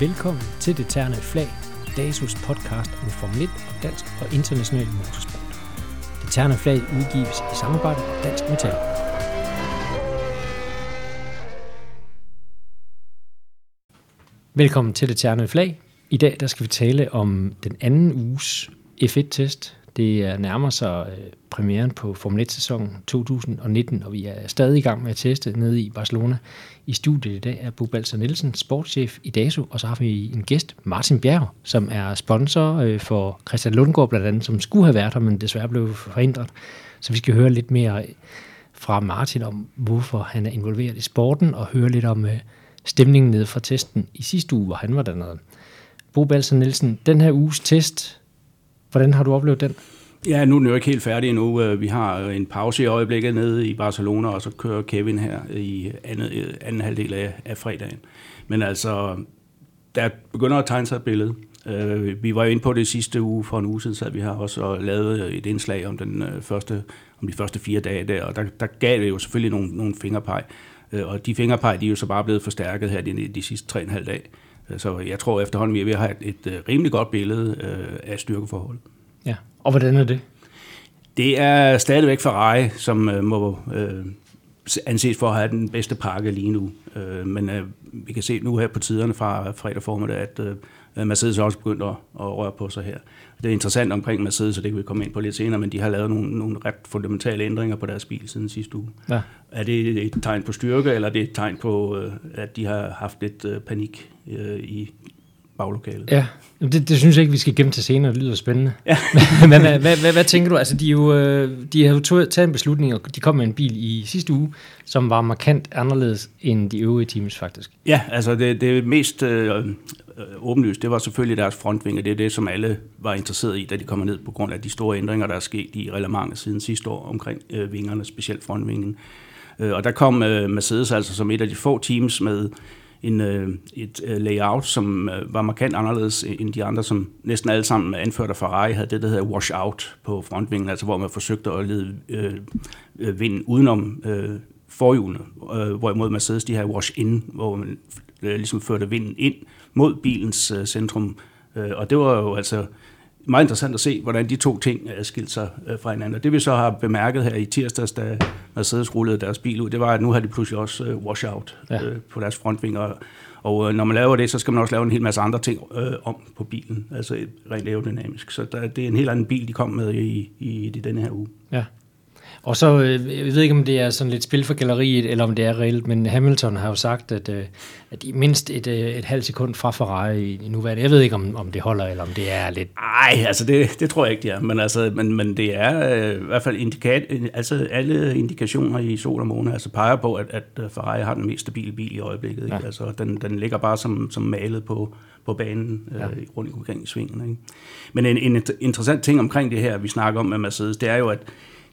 Velkommen til Det Terne Flag, DASUS podcast om Formel 1 og dansk og international motorsport. Det Terne Flag udgives i samarbejde med Dansk Metal. Velkommen til Det Terne Flag. I dag der skal vi tale om den anden uges F1-test. Det nærmer sig øh, premieren på Formel 1-sæsonen 2019, og vi er stadig i gang med at teste nede i Barcelona. I studiet i dag er Bo Balser Nielsen, sportschef i DASO, og så har vi en gæst, Martin Bjerg, som er sponsor øh, for Christian Lundgaard blandt andet, som skulle have været her, men desværre blev forhindret. Så vi skal høre lidt mere øh, fra Martin om, hvorfor han er involveret i sporten, og høre lidt om øh, stemningen nede fra testen i sidste uge, hvor han var dernede. Bo Balser Nielsen, den her uges test, hvordan har du oplevet den? Ja, nu er den jo ikke helt færdig endnu. Øh, vi har øh, en pause i øjeblikket nede i Barcelona, og så kører Kevin her i anden, øh, anden halvdel af, af fredagen. Men altså, der begynder at tegne sig et billede. Vi var jo inde på det sidste uge, for en uge siden, så vi har også lavet et indslag om, den første, om de første fire dage der, og der, der gav det jo selvfølgelig nogle, nogle fingerpeg. Og de fingerpeg, de er jo så bare blevet forstærket her de, de sidste tre og en halv dag. Så jeg tror efterhånden, vi er ved at have et, et rimelig godt billede af styrkeforhold. Ja, og hvordan er det? Det er stadigvæk Ferrari, som øh, må øh, anses for at have den bedste pakke lige nu. Øh, men øh, vi kan se nu her på tiderne fra fredag formiddag, at øh, Mercedes også begyndt at, at røre på sig her. Det er interessant omkring Mercedes, og det kan vi komme ind på lidt senere, men de har lavet nogle, nogle ret fundamentale ændringer på deres bil siden sidste uge. Ja. Er det et tegn på styrke, eller er det et tegn på, øh, at de har haft lidt øh, panik øh, i baglokalet. Ja, det, det synes jeg ikke, vi skal gemme til senere. Det lyder spændende. Ja. Men hvad, hvad, hvad, hvad tænker du? Altså, de, er jo, de har jo taget en beslutning, og de kom med en bil i sidste uge, som var markant anderledes end de øvrige teams, faktisk. Ja, altså det, det mest øh, åbenlyst, det var selvfølgelig deres frontvinger. Det er det, som alle var interesseret i, da de kommer ned på grund af de store ændringer, der er sket i reglementet siden sidste år omkring øh, vingerne, specielt frontvingen. Øh, og der kom øh, Mercedes altså som et af de få teams med en, øh, et øh, layout, som øh, var markant anderledes øh, end de andre, som næsten alle sammen anført af Ferrari havde det, der hedder wash out på frontvingen, altså hvor man forsøgte at lede øh, øh, vinden udenom øh, forhjulene, øh, hvorimod Mercedes de her wash in, hvor man øh, ligesom førte vinden ind mod bilens øh, centrum, øh, og det var jo altså meget interessant at se, hvordan de to ting skilte sig fra hinanden. det vi så har bemærket her i tirsdags, da Mercedes rullede deres bil ud, det var, at nu har de pludselig også washout ja. på deres frontvinger. Og når man laver det, så skal man også lave en hel masse andre ting øh, om på bilen, altså rent aerodynamisk. Så der, det er en helt anden bil, de kom med i, i, i denne her uge. Ja. Og så, øh, jeg ved ikke, om det er sådan lidt spil for galleriet, eller om det er reelt, men Hamilton har jo sagt, at, øh, at i mindst et, øh, et halvt sekund fra Ferrari i nuværende. Jeg ved ikke, om, om det holder, eller om det er lidt... Nej, altså det, det tror jeg ikke, det er. Men, altså, men, men det er i hvert fald indikat, altså alle indikationer i sol og måne altså peger på, at, at Ferrari har den mest stabile bil i øjeblikket. Ikke? Ja. Altså, den, den ligger bare som, som malet på, på banen ja. øh, rundt omkring i svingen. Ikke? Men en, en interessant ting omkring det her, vi snakker om med Mercedes, det er jo, at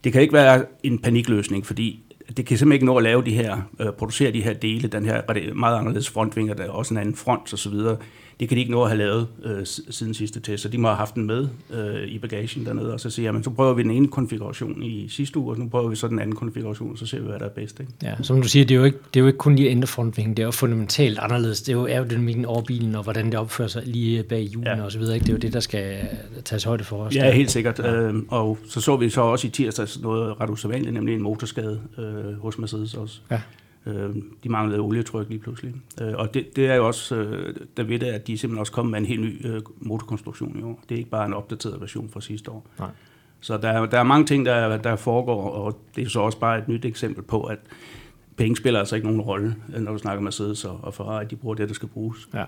det kan ikke være en panikløsning, fordi det kan simpelthen ikke nå at lave de her, øh, producere de her dele, den her meget anderledes frontvinger, der er også en anden front og så videre det kan de ikke nå at have lavet øh, siden sidste test, så de må have haft den med øh, i bagagen dernede, og så siger jamen, så prøver vi den ene konfiguration i sidste uge, og nu prøver vi så den anden konfiguration, og så ser vi, hvad der er bedst. Ikke? Ja, som du siger, det er, jo ikke, det er jo ikke kun lige at ændre frontvingen, det er jo fundamentalt anderledes. Det er jo aerodynamikken over bilen, og hvordan det opfører sig lige bag hjulen ja. og så videre. Ikke? Det er jo det, der skal tages højde for os. Ja, der. helt sikkert. Ja. Øh, og så så vi så også i tirsdags noget ret usædvanligt, nemlig en motorskade øh, hos Mercedes også. Ja. Øh, de manglede olietryk lige pludselig. Øh, og det, det er jo også, øh, der ved det, at de simpelthen også kommet med en helt ny øh, motorkonstruktion i år. Det er ikke bare en opdateret version fra sidste år. Nej. Så der, der er mange ting, der, der foregår, og det er så også bare et nyt eksempel på, at penge spiller altså ikke nogen rolle, når du snakker Mercedes og Ferrari, de bruger det, der skal bruges. Ja.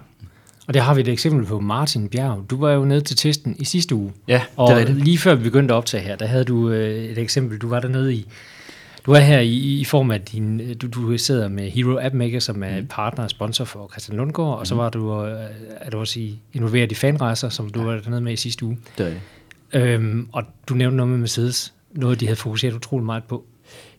Og der har vi et eksempel på Martin Bjerg. Du var jo nede til testen i sidste uge. Ja, og det er det. lige før vi begyndte at optage her, der havde du et eksempel. Du var dernede i du er her i, i form af din, du, du sidder med Hero App Maker, som er mm. partner og sponsor for Christian Lundgaard, mm. og så mm. var du, øh, er du også i, involveret i fanrejser, som du ja. var dernede med i sidste uge. Det er øhm, Og du nævnte noget med Mercedes, noget de havde fokuseret utrolig meget på.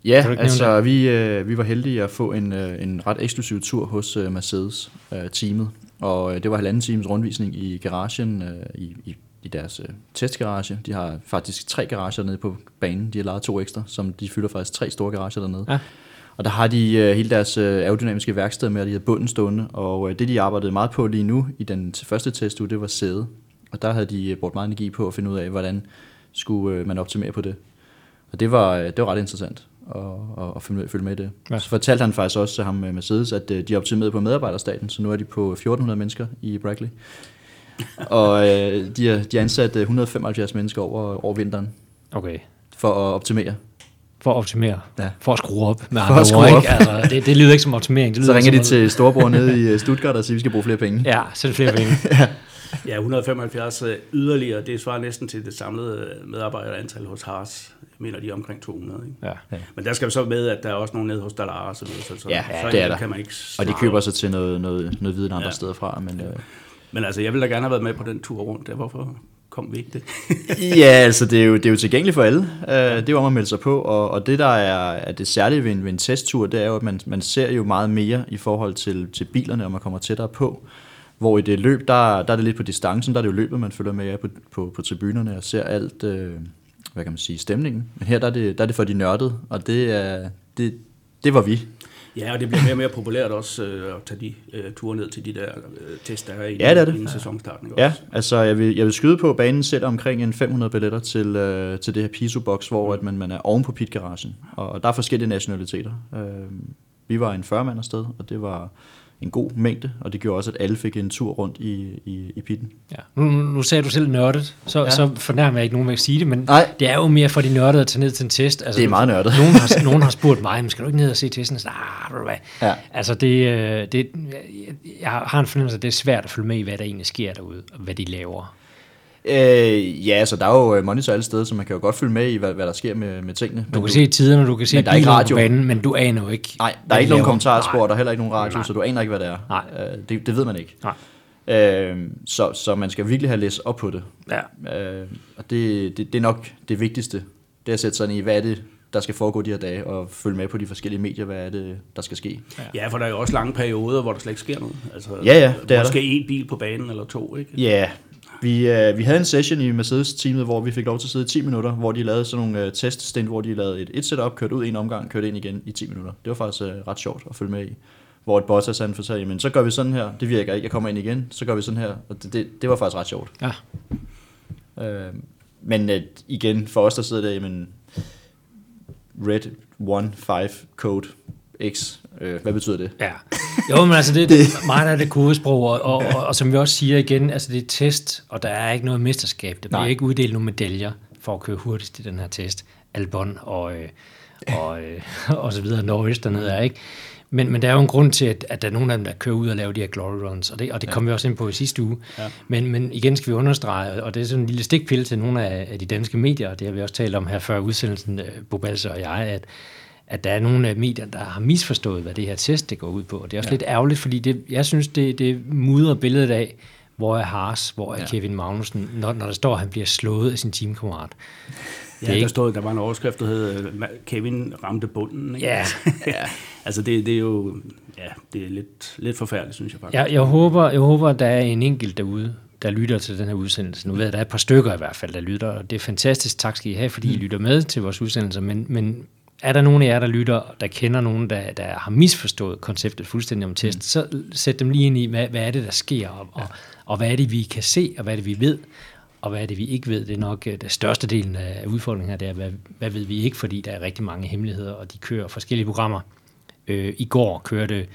Ja, altså vi, øh, vi var heldige at få en, øh, en ret eksklusiv tur hos øh, Mercedes-teamet, øh, og øh, det var halvanden times rundvisning i garagen øh, i, i i deres øh, testgarage. De har faktisk tre garager nede på banen. De har lavet to ekstra, som de fylder faktisk tre store garager dernede. Ja. Og der har de øh, hele deres øh, aerodynamiske værksted med, at de har bunden stående, og øh, det de arbejdede meget på lige nu i den første test, det var sæde. Og der havde de øh, brugt meget energi på at finde ud af, hvordan skulle øh, man optimere på det. Og det var, øh, det var ret interessant at, at, at følge, med, følge med i det. Ja. Så fortalte han faktisk også til ham med Mercedes, at øh, de er optimeret på medarbejderstaten, så nu er de på 1400 mennesker i Brackley. Og øh, de, har, de har ansat 175 mennesker over, over vinteren. Okay. For at optimere. For at optimere. Ja. For at skrue op. Med for at skrue op. Altså, det, det lyder ikke som optimering. Det lyder så ringer de til storebror nede i Stuttgart og siger, at vi skal bruge flere penge. Ja, så det flere penge. ja. Ja, 175 yderligere, det svarer næsten til det samlede medarbejderantal hos Haas. Jeg mener, de er omkring 200. Ikke? Ja. ja. Men der skal vi så med, at der er også nogen nede hos Dallara og så videre. Så, ja, så det er der. Kan man ikke og de køber sig til noget, noget, noget viden andre ja. steder fra. Men, øh men altså, jeg ville da gerne have været med på den tur rundt. Der. Hvorfor kom vi ikke det? ja, altså det er, jo, det er jo tilgængeligt for alle. Uh, det er jo om at melde sig på, og, og det der er, er det særlige ved en, ved en testtur, det er jo, at man, man ser jo meget mere i forhold til, til bilerne, og man kommer tættere på. Hvor i det løb, der, der er det lidt på distancen, der er det jo løbet, man følger med på, på, på tribunerne og ser alt, øh, hvad kan man sige, stemningen. Men her der er det, der er det for de nørdede, og det, er, det, det var vi. Ja, og det bliver mere og mere populært også øh, at tage de øh, ture ned til de der øh, test, der er i ja, det er det. inden sæsonstarten. Ja, også. altså jeg vil, jeg vil skyde på, at banen sætter omkring en 500 billetter til, øh, til det her Piso-box, hvor at man, man er oven på pitgaragen, og, og der er forskellige nationaliteter. Øh, vi var en 40 mand afsted, og det var en god mængde, og det gjorde også, at alle fik en tur rundt i, i, i pitten. Ja. Nu, nu sagde du selv nørdet, så, ja. så fornærmer jeg ikke nogen med at sige det, men Nej. det er jo mere for de nørdede at tage ned til en test. Altså, det er meget nørdet. Nogen har, nogen har spurgt mig, men skal du ikke ned og se testen? Så, ah, hvad? Ja. Altså, det, øh, det, jeg har en fornemmelse, at det er svært at følge med i, hvad der egentlig sker derude, og hvad de laver. Øh, ja, så der er jo øh, monitor alle steder, så man kan jo godt følge med i, hvad, hvad der sker med, med tingene. Du kan du, se tiderne, du kan se der er ikke radio. banen, men du aner jo ikke. Nej, der er ikke nogen kommentarspor, der er heller ikke nogen radio, Nej. så du aner ikke, hvad det er. Nej. Øh, det, det ved man ikke. Nej. Øh, så, så man skal virkelig have læst op på det. Ja. Øh, og det, det, det er nok det vigtigste, det er at sætte sig i, hvad er det, der skal foregå de her dage, og følge med på de forskellige medier, hvad er det, der skal ske. Ja, for der er jo også lange perioder, hvor der slet ikke sker noget. Altså, ja, ja, det er Måske en bil på banen eller to, ikke? Ja, vi, øh, vi havde en session i Mercedes-teamet, hvor vi fik lov til at sidde i 10 minutter, hvor de lavede sådan nogle øh, teststint, hvor de lavede et, et setup, kørte ud en omgang, kørte ind igen i 10 minutter. Det var faktisk øh, ret sjovt at følge med i. Hvor et Bottas han fortalte, men så gør vi sådan her, det virker ikke, jeg kommer ind igen, så gør vi sådan her, og det, det, det var faktisk ret sjovt. Ja. Øh, men øh, igen, for os der sidder der, jamen, Red 1.5 code X, øh, hvad betyder det? Ja, jo, men altså det, det. meget af det kodesprog, og, og, og, og, som vi også siger igen, altså det er test, og der er ikke noget mesterskab. Der bliver Nej. ikke uddelt nogle medaljer for at køre hurtigst i den her test. Albon og, øh, og, øh, og så videre, Norris dernede er, ikke? Men, men der er jo en grund til, at, at der er nogle af dem, der kører ud og laver de her glory runs, og det, og det ja. kom vi også ind på i sidste uge. Ja. Men, men igen skal vi understrege, og det er sådan en lille stikpille til nogle af, af de danske medier, og det har vi også talt om her før udsendelsen, Bobalse og jeg, at, at der er nogle af medierne, der har misforstået, hvad det her test det går ud på. Og det er også ja. lidt ærgerligt, fordi det, jeg synes, det, det mudrer billedet af, hvor er Haas, hvor er ja. Kevin Magnussen, når, når der står, at han bliver slået af sin teamkammerat. Ja, det der stod, der var en overskrift, der hed, Kevin ramte bunden. Ikke? Ja. ja. altså det, det er jo, ja, det er lidt, lidt forfærdeligt, synes jeg faktisk. Ja, jeg håber, jeg håber, der er en enkelt derude, der lytter til den her udsendelse. Nu ved jeg, der er et par stykker i hvert fald, der lytter, og det er fantastisk. Tak skal I have, fordi mm. I lytter med til vores udsendelser, men, men er der nogen af jer, der lytter, der kender nogen, der, der har misforstået konceptet fuldstændig om test, mm. så sæt dem lige ind i, hvad, hvad er det, der sker, og, ja. og, og hvad er det, vi kan se, og hvad er det, vi ved, og hvad er det, vi ikke ved. Det er nok øh, det største delen af udfordringen her, det er, hvad, hvad ved vi ikke, fordi der er rigtig mange hemmeligheder, og de kører forskellige programmer. Øh, I går kørte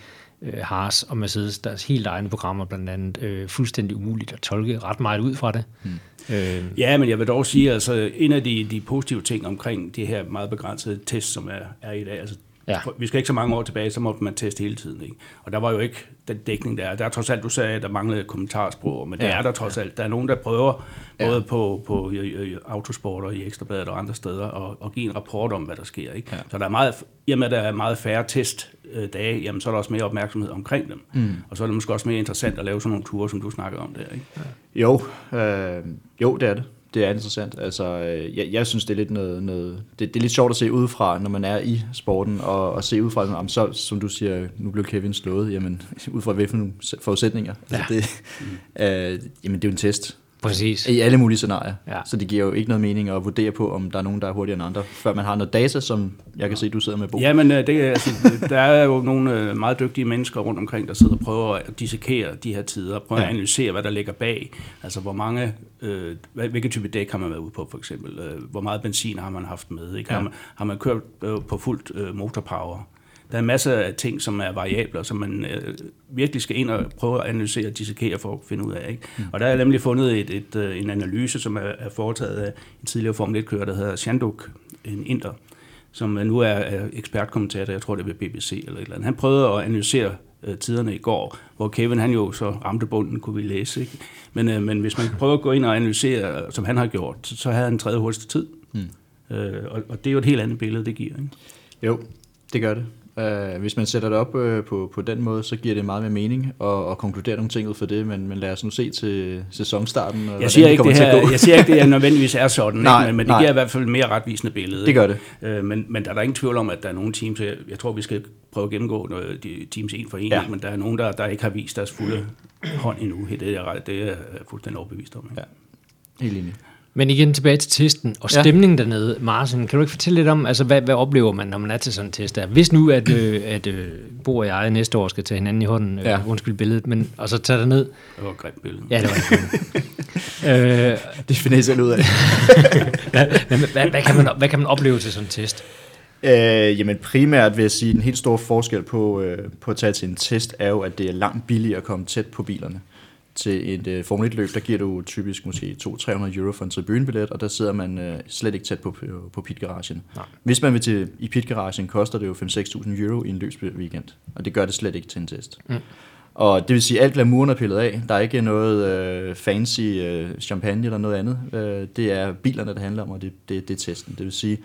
øh, Haas og Mercedes deres helt egne programmer, blandt andet øh, fuldstændig umuligt at tolke ret meget ud fra det. Mm. Øh. Ja, men jeg vil dog sige, altså en af de, de positive ting omkring det her meget begrænsede test, som er, er i dag, altså Ja. Vi skal ikke så mange år tilbage, så må man teste hele tiden. Ikke? Og der var jo ikke den dækning der. Der er trods alt, du sagde, at der manglede kommentarsprog, men ja. der er der trods alt. Der er nogen, der prøver, ja. både på, på i, i Autosport og i Ekstrabladet og andre steder, at, at give en rapport om, hvad der sker. Ikke? Ja. Så der er meget, i og med, at der er meget færre testdage, jamen, så er der også mere opmærksomhed omkring dem. Mm. Og så er det måske også mere interessant at lave sådan nogle ture, som du snakker om der. Ikke? Ja. Jo, øh, jo, det er det det er interessant. Altså, øh, jeg, jeg synes, det er lidt noget, noget det, det er lidt sjovt at se udefra, når man er i sporten, og, og se udefra, jamen, så, som du siger, nu blev Kevin slået, jamen, ud fra hvilke forudsætninger. Altså, ja. Det, øh, jamen, det er jo en test. Præcis. I alle mulige scenarier. Ja. Så det giver jo ikke noget mening at vurdere på, om der er nogen, der er hurtigere end andre, før man har noget data, som jeg kan se, du sidder med, Bo. Ja, men øh, det, altså, der er jo nogle øh, meget dygtige mennesker rundt omkring, der sidder og prøver at dissekere de her tider, prøver Ja. at analysere, hvad der ligger bag. Altså, hvor mange, øh, hvilke type dæk har man været ude på, for eksempel. Øh, hvor meget benzin har man haft med? Ikke? Har, man, har man kørt på fuldt øh, motorpower? Der er masser af ting, som er variabler, som man øh, virkelig skal ind og prøve at analysere og dissekere for at finde ud af. Ikke? Mm. Og der er nemlig fundet et, et, øh, en analyse, som er, er foretaget af en tidligere Formel 1-kører, der hedder Shanduk, en inder, som nu er, er ekspertkommentator, jeg tror det er ved BBC eller et eller andet. Han prøvede at analysere øh, tiderne i går, hvor Kevin han jo så ramte bunden, kunne vi læse. Ikke? Men, øh, men hvis man prøver at gå ind og analysere, som han har gjort, så, så havde han tredje hurtigste tid. Mm. Øh, og, og det er jo et helt andet billede, det giver. Ikke? Jo, det gør det. Uh, hvis man sætter det op uh, på, på den måde, så giver det meget mere mening at, at konkludere nogle ting ud for det, men, men lad os nu se til sæsonstarten. Og Jeg siger, ikke, det at her, jeg siger ikke, det er nødvendigvis er sådan, Nej, ikke? Men, men det nej. giver i hvert fald et mere retvisende billede. Det gør det. Øh, men, men der er der ingen tvivl om, at der er nogle teams, jeg, jeg tror, vi skal prøve at gennemgå noget, de teams en for en, Ja. men der er nogen, der, der ikke har vist deres fulde hånd endnu. Det er det er jeg fuldstændig overbevist om. Ikke? Ja. Helt enig. Men igen tilbage til testen og stemningen ja. dernede. Martin, kan du ikke fortælle lidt om, altså, hvad, hvad oplever man, når man er til sådan en test der? Hvis nu, at, øh, at øh, Bo og jeg næste år skal tage hinanden i hånden, øh, Ja. undskyld billedet, men, og så tage ned. Det var et grimt billede. Ja, det var det. øh, Det finder jeg selv ud af. men, hvad, hvad, kan man, hvad kan man opleve til sådan en test? Øh, jamen primært vil jeg sige, at den helt store forskel på, øh, på at tage til en test, er jo, at det er langt billigere at komme tæt på bilerne. Til et øh, Formel 1-løb, der giver du typisk måske 200-300 euro for en tribunebillet, og der sidder man øh, slet ikke tæt på, på, på pitgaragen. Nej. Hvis man vil til i pitgaragen, koster det jo 5-6.000 euro i en løbsweekend, og det gør det slet ikke til en test. Mm. Og det vil sige, at alt glamouren er pillet af. Der er ikke noget øh, fancy øh, champagne eller noget andet. Øh, det er bilerne, det handler om, og det, det, det er testen. Det vil sige,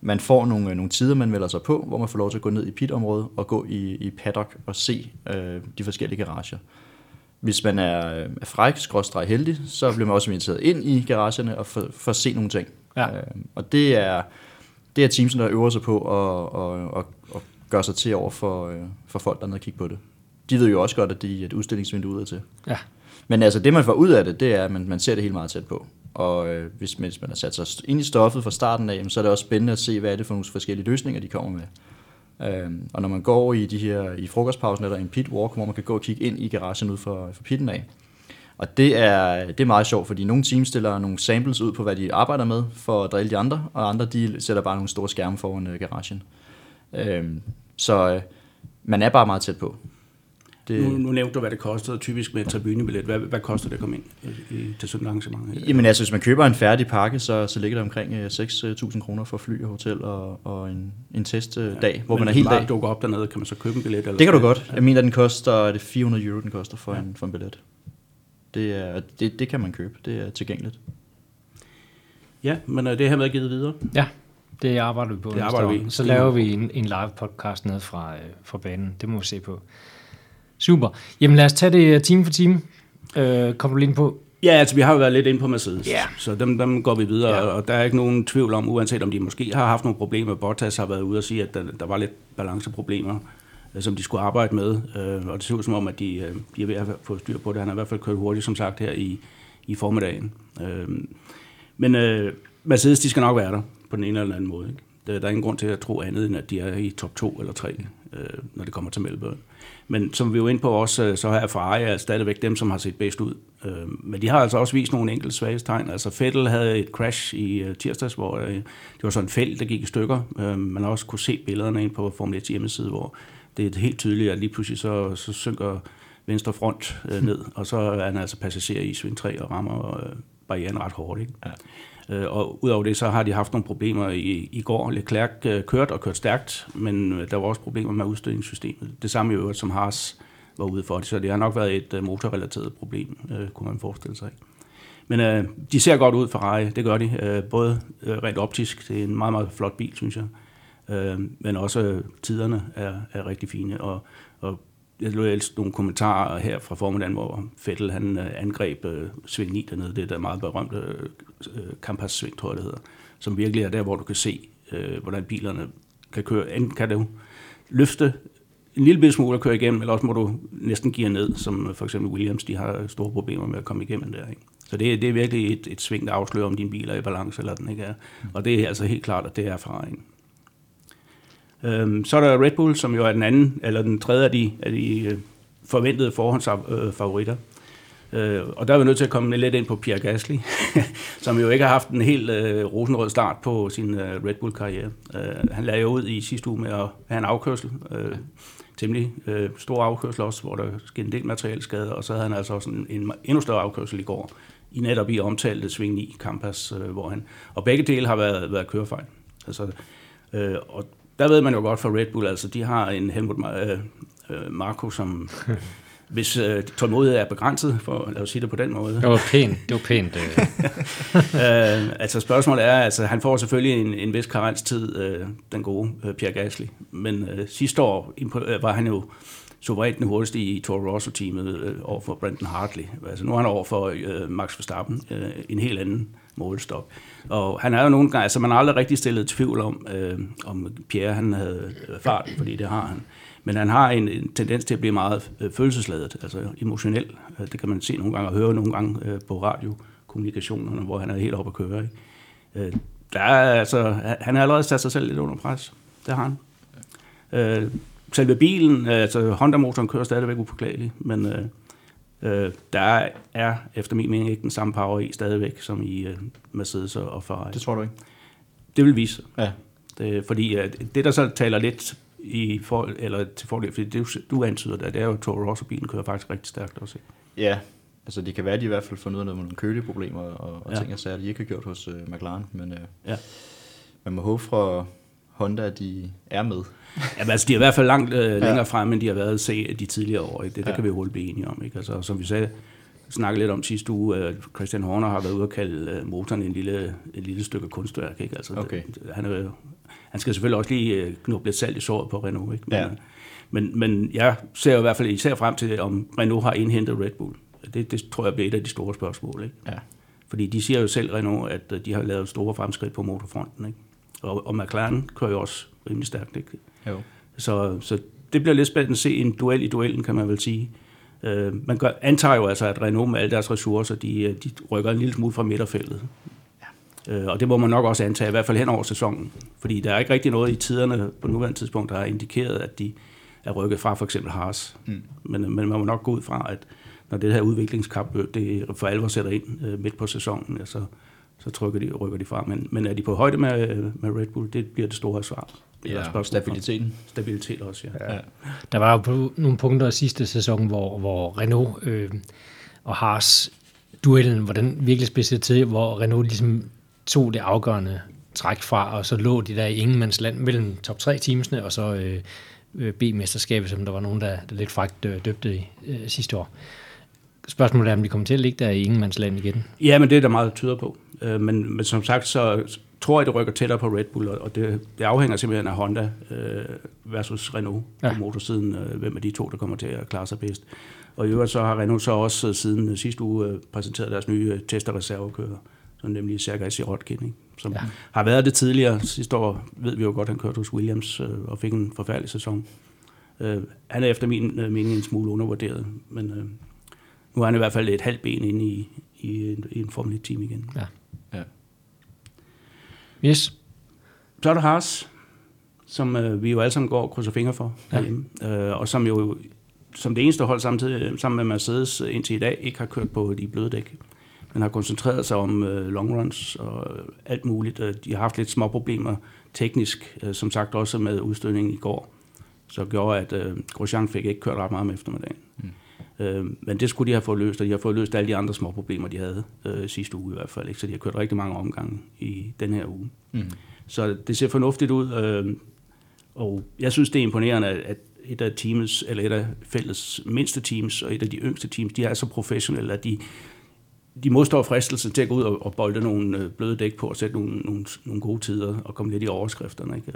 man får nogle, nogle tider, man melder sig på, hvor man får lov til at gå ned i pitområdet og gå i, i paddock og se øh, de forskellige garager. Hvis man er, øh, er fræk, skrådstræk heldig, så bliver man også inviteret ind i garagerne og får, får se nogle ting. Ja. Øh, og det er, det er teamsen, der øver sig på at, at, at, at gøre sig til over for, øh, for folk, der er nede og kigge på det. De ved jo også godt, at det er et udstillingsvindue ud til. Ja. Men altså, det man får ud af det, det er, at man, man ser det helt meget tæt på. Og øh, hvis, hvis man har sat sig ind i stoffet fra starten af, så er det også spændende at se, hvad er det for nogle forskellige løsninger, de kommer med. Øh, og når man går i de her i frokostpausen eller en pit walk, hvor man kan gå og kigge ind i garagen ud for, for pitten af. Og det er, det er meget sjovt, fordi nogle teams stiller nogle samples ud på, hvad de arbejder med, for at drille de andre, og andre de sætter bare nogle store skærme foran øh, garagen. Øhm, så øh, man er bare meget tæt på. Det... Nu, nu nævnte du, hvad det kostede typisk med et tribunebillet. Hvad, hvad koster det at komme ind i, i, til sådan et arrangement? Jamen altså, hvis man køber en færdig pakke, så, så ligger det omkring øh, 6.000 kroner for fly og hotel og, og en, en testdag, ja, hvor man er helt dag. dukker op dernede, kan man så købe en billet? Eller Det kan du godt. Jeg mener, den koster er det 400 euro, den koster for, ja. en, for en billet. Det, er, det, det kan man købe. Det er tilgængeligt. Ja, men øh, det har været givet videre. Ja, det arbejder vi på. Det arbejder vi. Så laver vi en, en live podcast ned fra, øh, fra banen. Det må vi se på. Super. Jamen lad os tage det øh, time for time. Øh, kommer du lige ind på? Ja, altså vi har jo været lidt inde på Mercedes, Ja. så dem, dem går vi videre, ja. og der er ikke nogen tvivl om, uanset om de måske har haft nogle problemer. Bottas har været ude og sige, at der, der var lidt balanceproblemer, øh, som de skulle arbejde med, øh, og det ser ud som om, at de, de er ved at få styr på det. Han har i hvert fald kørt hurtigt, som sagt, her i, i formiddagen. Men øh, Mercedes, de skal nok være der på den ene eller anden måde. Ikke? Der, er ingen grund til at tro andet, end at de er i top 2 eller 3, øh, når det kommer til Melbourne. Men som vi jo inde på også, øh, så er Ferrari er stadigvæk dem, som har set bedst ud. Øh, Men de har altså også vist nogle enkelte svagestegn. Altså Vettel havde et crash i øh, tirsdags, hvor det var sådan en felt, der gik i stykker. Man har også kunne se billederne ind på Formel 1 hjemmeside, hvor det er helt tydeligt, at lige pludselig så, så synker venstre front øh, ned, og så er han altså passager i sving 3 og rammer barrieren ret hårdt. Ikke? Ja. Øh, Og udover det, så har de haft nogle problemer i, i går. Leclerc øh, kørte og kørte stærkt, men øh, der var også problemer med udstødningssystemet. Det samme i øvrigt, som Haas var ude for. Så det har nok været et øh, motorrelateret problem, øh, kunne man forestille sig. Men øh, de ser godt ud, Ferrari, det gør de. Øh, både øh, rent optisk, det er en meget, meget flot bil, synes jeg. Øh, men også øh, tiderne er, er rigtig fine. Og jeg læste nogle kommentarer her fra formiddagen, hvor Fettel han øh, angreb øh, sving 9 dernede, det der meget berømte øh, øh, Kampas sving, tror jeg det hedder, som virkelig er der, hvor du kan se, øh, hvordan bilerne kan køre. Enten kan du løfte en lille smule at køre igennem, eller også må du næsten give ned, som øh, for eksempel Williams, de har store problemer med at komme igennem der. Ikke? Så det, det er virkelig et, et sving, der afslører, om din bil er i balance eller den ikke er. Og det er altså helt klart, at det er erfaringen. Øhm, så er der Red Bull, som jo er den anden, eller den tredje af de, af de øh, forventede forhåndsfavoritter. Øh, øh, og der er vi nødt til at komme lidt ind på Pierre Gasly, som jo ikke har haft en helt øh, rosenrød start på sin øh, Red Bull-karriere. Øh, han lagde jo ud i sidste uge med at have en afkørsel, øh, temmelig øh, stor afkørsel også, hvor der skete en del materielskade, og så havde han altså også en, en endnu større afkørsel i går, i netop i omtalte Sving 9 Campus, øh, hvor han, og begge dele har været, været kørefejl. Altså, øh, og der ved man jo godt for Red Bull, altså de har en Helmut øh, øh, Marko, som hvis øh, tålmodighed er begrænset, for lad os sige det på den måde. Det var pænt. Det var pænt. Øh. øh, altså spørgsmålet er, altså han får selvfølgelig en, en vis karenstid, øh, den gode øh, Pierre Gasly, men øh, sidste år øh, var han jo suverænt den hurtigste i Toro Rosso-teamet øh, over for Brendan Hartley. Altså nu er han over for øh, Max Verstappen, øh, en helt anden målestok. Og han er jo nogle gange, altså man har aldrig rigtig stillet tvivl om, øh, om Pierre han havde øh, fart, fordi det har han. Men han har en, en tendens til at blive meget øh, følelsesladet, altså emotionel. Altså, det kan man se nogle gange og høre nogle gange øh, på radiokommunikationerne, hvor han er helt oppe at køre. Ikke? Øh, der er, altså, han har allerede sat sig selv lidt under pres. Det har han. Øh, selve bilen, altså Honda-motoren kører stadigvæk upåklageligt, men øh, øh, der er efter min mening ikke den samme power i stadigvæk, som i øh, Mercedes og Ferrari. Det tror du ikke? Det vil vise. Ja. Det, fordi øh, det, der så taler lidt i for, eller til fordel, fordi det, du antyder, at det er jo Toro Rosso-bilen kører faktisk rigtig stærkt også. Ja, altså det kan være, at de i hvert fald fundet ud af nogle køleproblemer og, og ja. ting og sager, de ikke har gjort hos uh, McLaren, men uh, ja. man må håbe fra Honda, de er med. Ja, altså de er i hvert fald langt uh, længere ja. frem, end de har været se de tidligere år. Ikke? Det, det ja. kan vi hurtigt blive enige om. Ikke? Altså, som vi sagde, snakkede lidt om sidste uge, at Christian Horner har været ude og kalde motoren en lille, et lille stykke kunstværk. Ikke? Altså, okay. det, han er han skal selvfølgelig også lige øh, knuppe lidt salt i såret på Renault. Ikke? Men, ja. men, men jeg ser jo i hvert fald især frem til, om Renault har indhentet Red Bull. Det, det tror jeg bliver et af de store spørgsmål. Ikke? Ja. Fordi de siger jo selv, Renault, at øh, de har lavet store fremskridt på motorfronten. Ikke? Og, og McLaren kører jo også rimelig stærkt. Ikke? Jo. Så, så det bliver lidt spændende at se en duel i duellen, kan man vel sige. Uh, man gør, antager jo altså, at Renault med alle deres ressourcer, de, de rykker en lille smule fra midterfeltet. Øh, og det må man nok også antage, i hvert fald hen over sæsonen. Fordi der er ikke rigtig noget i tiderne på nuværende tidspunkt, der har indikeret, at de er rykket fra for eksempel Haas. Mm. Men, men man må nok gå ud fra, at når det her udviklingskapløb det for alvor sætter ind øh, midt på sæsonen, ja, så, trykker de, rykker de fra. Men, men er de på højde med, med Red Bull, det bliver det store svar. Ja, stabiliteten. Stabilitet også, ja. ja. Der var jo nogle punkter i sidste sæson, hvor, hvor Renault øh, og Haas duellen, hvor den virkelig spidset til, hvor Renault ligesom tog det afgørende træk fra, og så lå de der i ingenmandsland mellem top 3 teamsene, og så øh, øh, B-mesterskabet, som der var nogen, der, der lidt fragt øh, døbte i øh, sidste år. Spørgsmålet er, om de kommer til at ligge der i ingenmandsland igen? Ja, men det er der meget tyder på. Øh, men, men som sagt, så tror jeg, det rykker tættere på Red Bull, og det, det afhænger simpelthen af Honda øh, versus Renault ja. på motorsiden, øh, hvem af de to, der kommer til at klare sig bedst. Og i øvrigt så har Renault så også siden sidste uge præsenteret deres nye test- og reservekører så nemlig Sergej Sirotkin, ikke? som ja. har været det tidligere. Sidste år ved vi jo godt, han kørte hos Williams øh, og fik en forfærdelig sæson. Øh, han er efter min øh, mening en smule undervurderet, men øh, nu er han i hvert fald et halvt ben inde i, i, en, i en Formel 1-team igen. Ja. ja. Yes. Så er der Haas, som øh, vi jo alle sammen går og krydser fingre for ja. øh, og som jo som det eneste hold samtidig, sammen med Mercedes indtil i dag ikke har kørt på de bløde dæk. Man har koncentreret sig om øh, long runs og alt muligt. Øh, de har haft lidt små problemer teknisk, øh, som sagt også med udstødningen i går, så gjorde, at øh, Grosjean fik ikke kørt ret meget om eftermiddagen. Øh, men det skulle de have fået løst, og de har fået løst alle de andre små problemer, de havde øh, sidste uge i hvert fald. Ikke? Så de har kørt rigtig mange omgange i den her uge. Mm. Så det ser fornuftigt ud, øh, og jeg synes, det er imponerende, at et af teams, eller et af fælles mindste teams, og et af de yngste teams, de er så professionelle, at de de modstår fristelsen til at gå ud og, og bolde nogle øh, bløde dæk på og sætte nogle, nogle, nogle gode tider og komme lidt i overskrifterne. Ikke?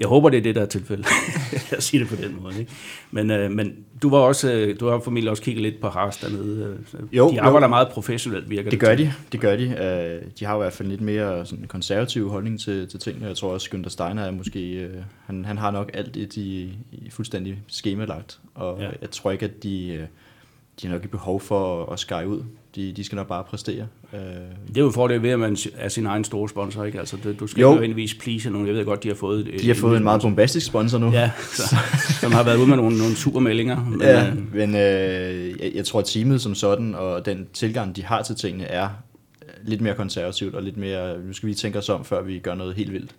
Jeg håber, det er det, der er tilfældet. jeg siger det på den måde. Ikke? Men, øh, men du var også, øh, du har formentlig også kigget lidt på Haas dernede. Øh, jo, de arbejder jo. meget professionelt, virker det. Det gør de, det gør de. Uh, de har i hvert fald lidt mere sådan konservativ holdning til, til tingene. Jeg tror også, Günther Steiner er måske, uh, han, han har nok alt det i, i fuldstændig skemalagt. Og ja. jeg tror ikke, at de, uh, de har nok ikke behov for at, skære ud. De, de skal nok bare præstere. Øh. Det er jo en fordel ved, at man er sin egen store sponsor, ikke? Altså, du skal jo nødvendigvis please nogen. Jeg ved godt, de har fået... De har fået en, en meget bombastisk sponsor nu. Ja, så, som har været ude med nogle, nogle super meldinger. Men, ja, øh, men øh, jeg, jeg tror, at teamet som sådan, og den tilgang, de har til tingene, er lidt mere konservativt, og lidt mere, nu skal vi tænke os om, før vi gør noget helt vildt.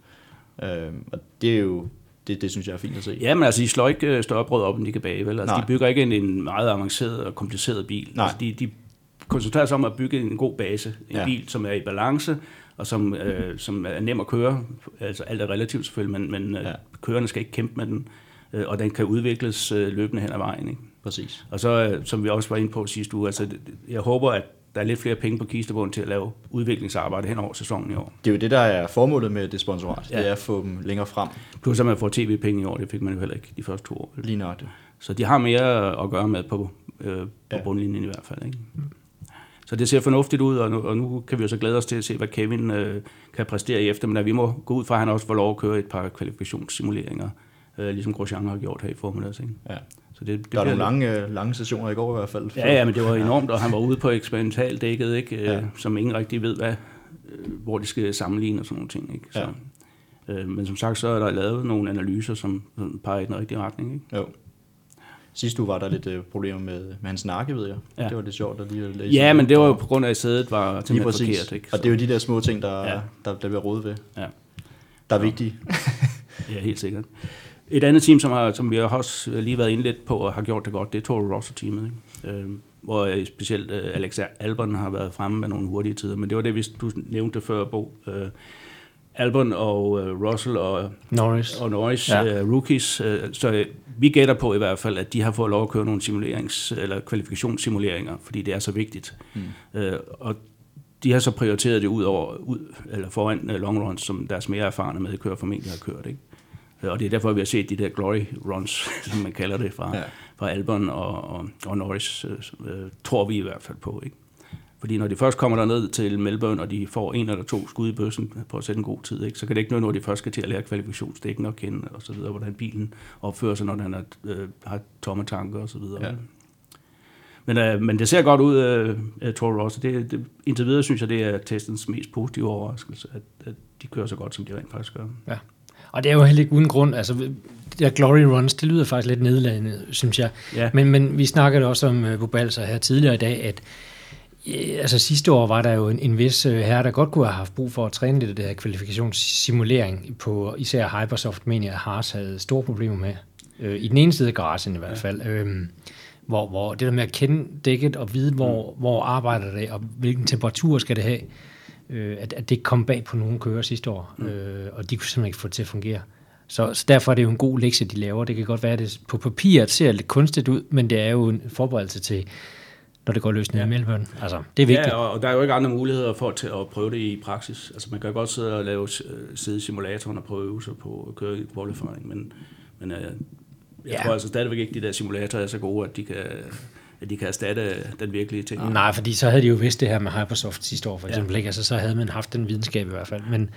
Øh, og det er jo det, det synes jeg er fint at se. Ja, men altså, de slår ikke øh, større brød op, end de kan bage, vel? Altså, Nej. de bygger ikke en, en meget avanceret og kompliceret bil. Nej. Altså, de, de koncentrerer sig om at bygge en god base. En ja. bil, som er i balance, og som, øh, som er nem at køre. Altså, alt er relativt selvfølgelig, men, men øh, ja. kørerne skal ikke kæmpe med den, øh, og den kan udvikles øh, løbende hen ad vejen. Ikke? Præcis. Og så, øh, som vi også var inde på sidste uge, altså, jeg håber, at der er lidt flere penge på kistebunden til at lave udviklingsarbejde hen over sæsonen i år. Det er jo det, der er formålet med det sponsorat. Ja. Det er at få dem længere frem. Plus at man får tv-penge i år, det fik man jo heller ikke de første to år. Lige nok. Så de har mere at gøre med på, øh, på ja. bundlinjen i hvert fald. Ikke? Så det ser fornuftigt ud, og nu, og nu kan vi jo så glæde os til at se, hvad Kevin øh, kan præstere i eftermiddag. Vi må gå ud fra, at han også får lov at køre et par kvalifikationssimuleringer, øh, ligesom Grosjean har gjort her i formiddags. Ikke? Ja. Så det, det der var nogle lange, lange sessioner i går i hvert fald. Ja, ja, men det var enormt, og han var ude på eksperimentaldækket, ikke? Øh, ja. som ingen rigtig ved, hvad, øh, hvor de skal sammenligne og sådan nogle ting. Ikke? Så, ja. øh, men som sagt, så er der lavet nogle analyser, som peger i den rigtige retning. Ikke? Jo. Sidste uge var der lidt øh, problemer med, med hans nakke, ved jeg. Ja. Det var lidt sjovt at lige at læse. Ja, men det var jo på grund af, at sædet var simpelthen forkert. Ikke? Så. Og det er jo de der små ting, der, ja. der, der bliver rodet ved. Ja. Der er ja. vigtige. ja, helt sikkert. Et andet team, som, har, som vi har også lige været inde lidt på og har gjort det godt, det er Toro Rosso-teamet. Ikke? Øh, hvor øh, specielt øh, Alex Albon har været fremme med nogle hurtige tider. Men det var det, hvis du nævnte før, Bo. Øh, Albon og uh, Russell og Norris, og Norris ja. rookies. Så vi gætter på i hvert fald, at de har fået lov at køre nogle simulerings- eller kvalifikationssimuleringer, fordi det er så vigtigt. Mm. Og de har så prioriteret det ud over, ud, eller foran uh, long runs, som deres mere erfarne medkører formentlig har kørt. Ikke? Og det er derfor, vi har set de der glory runs, som man kalder det, fra, ja. fra Albon og, og, og Norris, uh, tror vi i hvert fald på. Ikke? Fordi når de først kommer der ned til Melbourne, og de får en eller to skud i bøssen på at sætte en god tid, ikke, så kan det ikke noget, når de først skal til at lære kvalifikationsdækken og kende, og så videre, hvordan bilen opfører sig, når den er, øh, har tomme tanker og så videre. Ja. Men, øh, men det ser godt ud, øh, Toro Rosso. Det, det, indtil videre synes jeg, det er testens mest positive overraskelse, at, at de kører så godt, som de rent faktisk gør. Ja. Og det er jo heller ikke uden grund. Altså, der glory runs, det lyder faktisk lidt nedladende, synes jeg. Ja. Men, men vi snakkede også om uh, Bobalser her tidligere i dag, at Altså sidste år var der jo en, en vis øh, herre, der godt kunne have haft brug for at træne lidt af det her kvalifikationssimulering på især Hypersoft, mener jeg, Haas havde store problemer med. Øh, I den ene side af garagen i hvert fald. Ja. Øhm, hvor, hvor det der med at kende dækket og vide, hvor, mm. hvor arbejder det, og hvilken temperatur skal det have, øh, at, at det kom bag på nogle kører sidste år, mm. øh, og de kunne simpelthen ikke få det til at fungere. Så, så derfor er det jo en god lektie, de laver. Det kan godt være, at det på papiret ser lidt kunstigt ud, men det er jo en forberedelse til, når det går løs ned ja. i Melbourne. Altså, det er vigtigt. Ja, og der er jo ikke andre muligheder for at, at prøve det i praksis. Altså, man kan godt sidde og lave sidde i simulatoren og prøve øvelser på at køre i qualifying, men, men uh, jeg ja. tror altså stadigvæk ikke, at de der simulatorer er så gode, at de kan, at de kan erstatte den virkelige ting. Nej, fordi så havde de jo vidst det her med Hypersoft sidste år, for eksempel. Ja. Ikke? Altså, så havde man haft den videnskab i hvert fald. Men,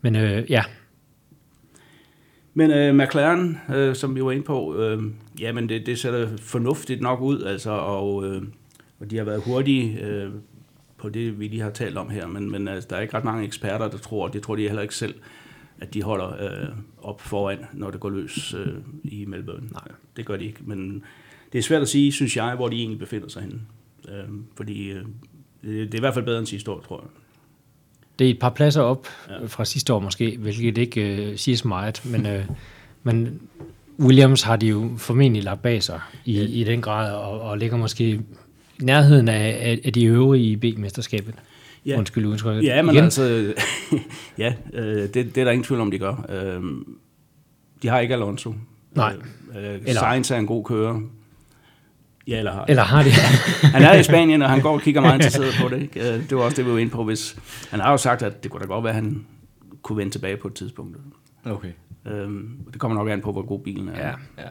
men øh, ja, men øh, McLaren, øh, som vi var inde på, øh, jamen det, det ser fornuftigt nok ud, altså, og øh, og de har været hurtige øh, på det, vi lige har talt om her, men, men altså, der er ikke ret mange eksperter, der tror, og det tror de heller ikke selv, at de holder øh, op foran, når det går løs øh, i Melbourne. Nej, det gør de ikke, men det er svært at sige, synes jeg, hvor de egentlig befinder sig henne. Øh, fordi øh, det, er i hvert fald bedre end sidste år, tror jeg. Det er et par pladser op ja. fra sidste år måske, hvilket ikke øh, siger så meget, men, øh, men Williams har de jo formentlig lagt bag sig i, ja. i den grad, og, og ligger måske nærheden af, af de øvrige i B-mesterskabet. Ja. Undskyld udtrykket. Ja, men Igen. altså, ja, øh, det, det er der ingen tvivl om, de gør. Øh, de har ikke Alonso. Nej. Øh, Eller... Sainz er en god kører. Ja, eller har Eller har de? Han er i Spanien, og han går og kigger meget interesseret på det. Ikke? Øh, Det var også det, vi var inde på. Hvis, han har jo sagt, at det kunne da godt være, at han kunne vende tilbage på et tidspunkt. Okay. Øhm, Det kommer nok an på, hvor god bilen er. ja. Ja.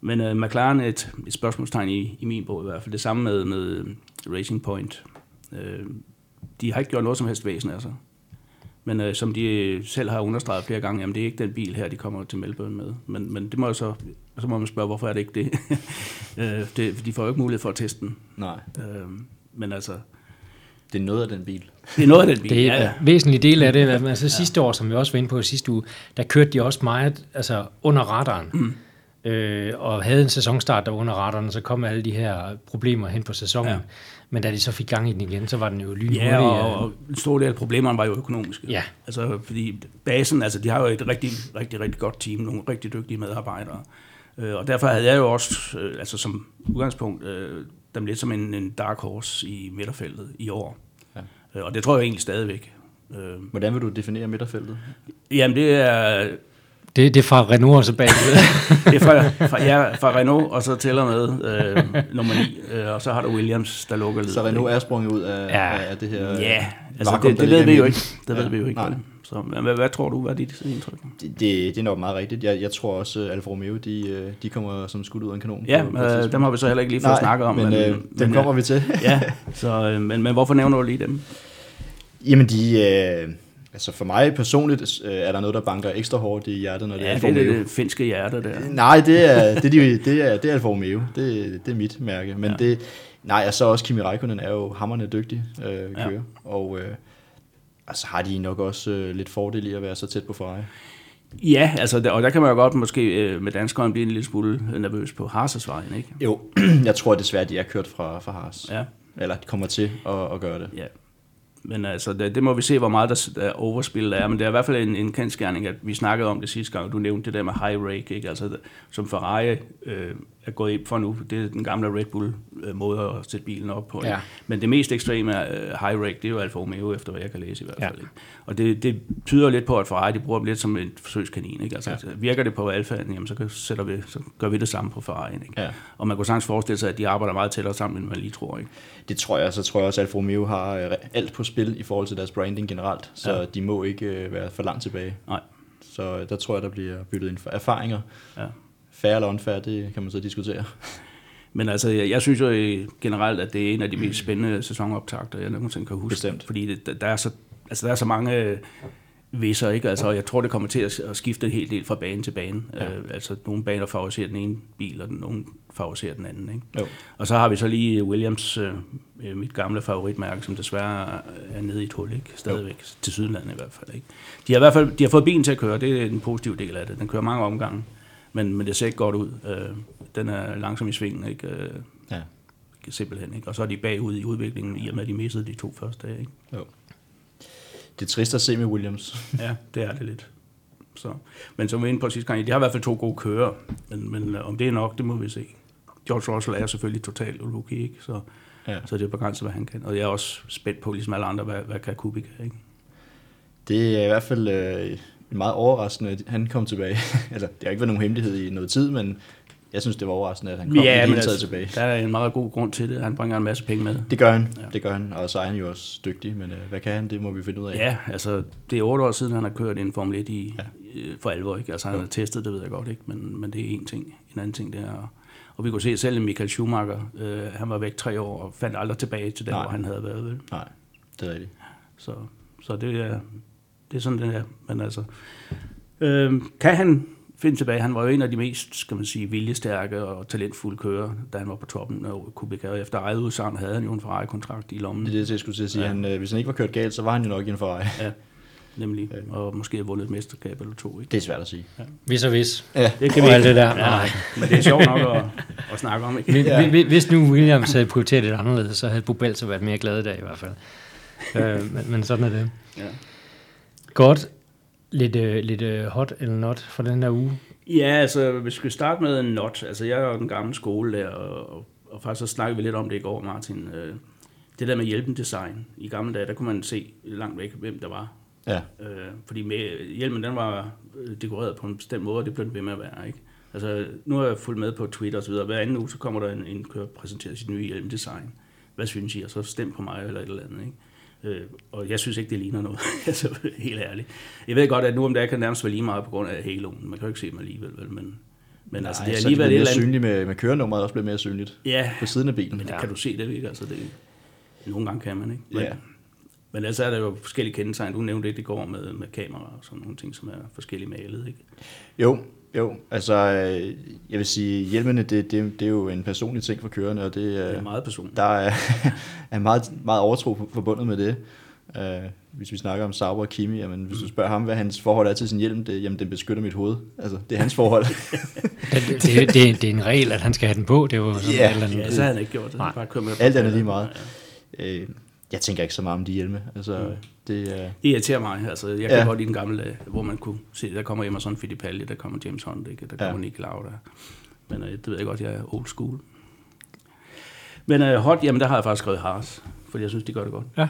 Men uh, McLaren er et, et spørgsmålstegn i, i min bog i hvert fald. Det samme med, med Racing Point. Uh, de har ikke gjort noget som helst væsen af sig. Men uh, som de selv har understreget flere gange, jamen det er ikke den bil her, de kommer til Melbourne med. Men, men det må jeg så, så må man spørge, hvorfor er det ikke det? uh, det de får jo ikke mulighed for at teste den. Nej, Uh, men altså, det er noget af den bil. det er noget af den bil. Det er ja, en ja. væsentlig del af det. Altså sidste år, som vi også var inde på sidste uge, der kørte de også meget altså under radaren. Mm. Øh, og havde en sæsonstart, der under radaren, så kom alle de her problemer hen på sæsonen. Ja. Ja. Men da de så fik gang i den igen, så var den jo lynhurtig. Ja, og, og en stor del af problemerne var jo økonomiske. Ja. Altså, fordi basen, altså, de har jo et rigtig, rigtig, rigtig godt team, nogle rigtig dygtige medarbejdere. Øh, og derfor havde jeg jo også, øh, altså som udgangspunkt, øh, dem lidt som en, en dark horse i midterfeltet i år. Ja. Øh, og det tror jeg egentlig stadigvæk. Øh, Hvordan vil du definere midterfeltet? jamen, det er, Det, det er fra Renault og så bagved. det er fra, fra, ja, fra Renault, og så tæller med øh, nummer 9, øh, og så har du Williams, der lukker lidt. Så Renault er sprunget ud af, Ja. ja. af det her... Ja, altså vakuum, det, det ved vi jo ikke. Det ved Ja, vi jo ikke. nej. Så men hvad, hvad tror du, hvad er dit indtryk? Det, det, det er nok meget rigtigt. Jeg, jeg tror også, at Alfa Romeo, de, øh, de kommer som skudt ud af en kanon. Ja, på- øh, dem har vi så heller ikke lige fået Nej, snakket om. men, øh, dem kommer vi til. Ja, så, øh, men, men hvorfor nævner du lige dem? Jamen, de... Øh, altså for mig personligt øh, er der noget, der banker ekstra hårdt i hjertet, når det er Ja, Alfa det er Romeo. det, finske hjerte der. Nej, det er, det er, de, det er, det er Alfa Romeo. Det, det er mit mærke. Men Ja. det, nej, og så også Kimi Räikkönen er jo hammerne dygtig øh, kører. Ja. Og øh, altså har de nok også øh, lidt fordel i at være så tæt på Ferrari. Ja, altså, og der kan man jo godt måske øh, med danskeren blive en lille smule nervøs på Harsers vejen, ikke? Jo, jeg tror desværre, de er kørt fra, fra Haas. Ja, Eller de kommer til at, at gøre det. ja. Men altså, det, det må vi se, hvor meget der, der overspil der er. Men det er i hvert fald en, en kendskærning, at vi snakkede om det sidste gang. Du nævnte det der med high rake, ikke? Altså, som Ferrari øh, er gået ind for nu. Det er den gamle Red Bull øh, måde at sætte bilen op på. Ja. Men det mest ekstreme er øh, high rake, det er jo Alfa Romeo, efter hvad jeg kan læse i hvert Ja. fald. Ikke? Og det, det tyder lidt på, at Ferrari de bruger dem lidt som en forsøgskanin. Ikke? Altså, ja. Virker det på Alfa, jamen, så, kan, sætter vi, så gør vi det samme på Ferrari. Ikke? Ja. Og man kunne sagtens forestille sig, at de arbejder meget tættere sammen, end man lige tror. Ikke? Det tror jeg, så tror jeg også, at Alfa Romeo har øh, alt på spil i forhold til deres branding generelt. Så Ja. ja. de må ikke være for langt tilbage. Nej. Så der tror jeg, der bliver byttet ind for erfaringer. Ja. Færre eller unfair, det kan man så diskutere. Men altså, jeg, jeg synes jo øh, generelt, at det er en af de mest spændende sæsonoptagter, jeg nogensinde kan huske. Bestemt. Fordi det, der- er så, altså, der er så mange øh, visser, ikke? Altså, jeg tror, det kommer til at, skifte en hel del fra bane til bane. Ja. Øh, altså, nogle baner favoriserer den ene bil, og nogle favoriserer den anden, ikke? Jo. Og så har vi så lige Williams, øh, øh, mit gamle favoritmærke, som desværre er nede i et hul, ikke? Stadigvæk, til Sydlandet i hvert fald, ikke? De har i hvert fald de har fået bilen til at køre, det er den positive del af det. Den kører mange omgange, men, men det ser ikke godt ud. Øh, den er langsom i svingen, ikke? Øh, Ja. simpelthen, ikke? Og så er de bagud i udviklingen, i og med, at de mistede de to første dage, ikke? Jo. Det er trist at se med Williams. Ja, det er det lidt. Så. Men som vi var inde på sidste gang, de har i hvert fald to gode kører, men, men øh, om det er nok, det må vi se. George Russell er selvfølgelig totalt rookie, ikke? Så, Ja. så det er begrænset, hvad han kan. Og jeg er også spændt på, ligesom alle andre, hvad, hvad kan Kubica, ikke? Det er i hvert fald øh, meget overraskende, at han kom tilbage. altså, det har ikke været nogen hemmelighed i noget tid, men jeg synes, det var overraskende, at han kom ja, i det hele taget tilbage. der er en meget god grund til det. Han bringer en masse penge med. Det gør han, Ja. det gør han, og så er han jo også dygtig, men øh, hvad kan han, det må vi finde ud af. Ja, altså, det er otte år siden, han har kørt en Formel 1 i, ja. Ja. for alvor, ikke? Altså, han Jo. har testet, det ved jeg godt, ikke? Men, men det er en ting. En anden ting, det er... Og vi kunne se selv Michael Schumacher, øh, han var væk tre år og fandt aldrig tilbage til der, Nej. hvor han havde været. Vel? Nej, det er rigtigt. Så, så det, er, det er sådan, det er. Men altså, øh, kan han finde tilbage? Han var jo en af de mest, skal man sige, viljestærke og talentfulde kører, da han var på toppen af Kubica. Og efter eget udsagn havde han jo en Ferrari-kontrakt i lommen. Det er det, jeg skulle til at sige. Ja. Ja. Han, øh, hvis han ikke var kørt galt, så var han jo nok i en Ferrari. Ja, nemlig. Og måske have vundet et mesterskab eller to. Ikke? Det er svært at sige. Hvis og hvis. Ja, Det kan Og vi alt ikke. det der. Ja, Nej. men det er sjovt nok at, at snakke om. Ikke? Ja. Hvis nu Williams havde prioriteret det anderledes, så havde Bubel så været mere glad i dag i hvert fald. øh, men, men sådan er det. Ja. Godt. Lidt, øh, lidt øh, hot eller not for den her uge. Ja, altså, hvis vi skal starte med en not. Altså, jeg er jo den gamle skole der, og, og faktisk så snakkede vi lidt om det i går, Martin. Øh, det der med hjælpen design. I gamle dage, der kunne man se langt væk, hvem der var. Ja, Øh, fordi med, hjelmen, den var øh, dekoreret på en bestemt måde, og det blev den ved med at være, ikke? Altså, nu har jeg fulgt med på Twitter og så videre. Hver anden uge, så kommer der en, en kører præsenterer sit nye hjelmdesign. Hvad synes I? Og så stem på mig eller et eller andet, ikke? Øh, og jeg synes ikke, det ligner noget, altså helt ærligt. Jeg ved godt, at nu om dagen kan nærmest være lige meget på grund af haloen. Man kan jo ikke se dem alligevel, vel? men, men Nej, altså, det er alligevel det et bliver mere synligt med, med kørenummeret også bliver mere synligt Ja, på siden af bilen. men det kan du se det, ikke? Altså, det, nogle gange kan man, ikke? Men, Ja. men altså er der jo forskellige kendetegn. Du nævnte det i går med, med kamera og sådan nogle ting, som er forskellige malet, ikke? Jo, jo. Altså, øh, jeg vil sige, hjelmene, det, det, det er jo en personlig ting for kørende, og det, Det øh, er meget personligt. der er, er meget, meget overtro forbundet med det. Uh, hvis vi snakker om Sauber og Kimi, jamen, hvis du spørger ham, hvad hans forhold er til sin hjelm, det, jamen, den beskytter mit hoved. Altså, det er hans forhold. Det, det, det, det er en regel, at han skal have den på. Det er jo sådan Ja. et eller andet. Ja, så havde han ikke gjort det. Nej. Bare med Alt andet lige meget. uh, jeg tænker ikke så meget om de hjelme. Altså, Mm. det, uh, Det irriterer mig. Altså, jeg kan Ja. godt lide den gamle, dag, hvor man kunne se, der kommer Emerson Fittipaldi, der kommer James Hunt, ikke? der Ja. kommer Nick Lauda. Men øh, det ved jeg godt, jeg er old school. Men øh, hot, jamen der har jeg faktisk skrevet Haas, fordi jeg synes, de gør det godt. Ja.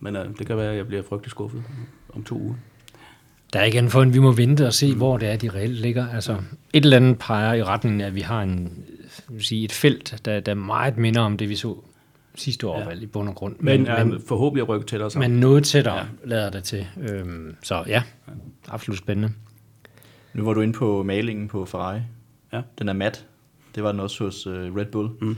Men øh, det kan være, at jeg bliver frygtelig skuffet om to uger. Der er igen for en, vi må vente og se, hvor det er, de reelt ligger. Altså, et eller andet peger i retningen af, at vi har en, sige, et felt, der, der meget minder om det, vi så sidste år, Ja. ja. i bund og grund. Men, men, men men, forhåbentlig rykke tættere sammen. men noget tættere ja. lader det til. Øhm, så ja, absolut spændende. nu var du inde på malingen på Ferrari. Ja. Den er mat. Det var den også hos uh, Red Bull. Mm.